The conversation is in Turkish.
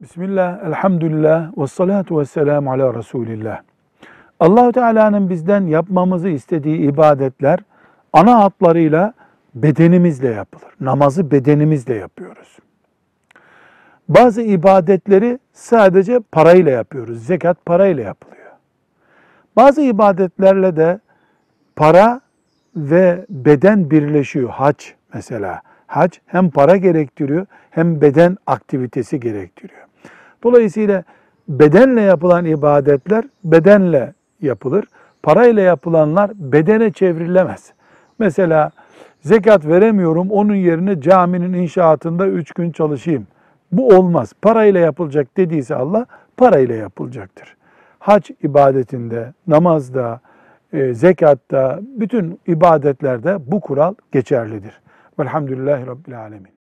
Bismillah, elhamdülillah, ve salatu ve selamu ala Resulillah. allah Teala'nın bizden yapmamızı istediği ibadetler ana hatlarıyla bedenimizle yapılır. Namazı bedenimizle yapıyoruz. Bazı ibadetleri sadece parayla yapıyoruz. Zekat parayla yapılıyor. Bazı ibadetlerle de para ve beden birleşiyor. Hac mesela. Hac hem para gerektiriyor hem beden aktivitesi gerektiriyor. Dolayısıyla bedenle yapılan ibadetler bedenle yapılır. Parayla yapılanlar bedene çevrilemez. Mesela zekat veremiyorum onun yerine caminin inşaatında üç gün çalışayım. Bu olmaz. Parayla yapılacak dediyse Allah parayla yapılacaktır. Hac ibadetinde, namazda, e, zekatta, bütün ibadetlerde bu kural geçerlidir. Velhamdülillahi Rabbil Alemin.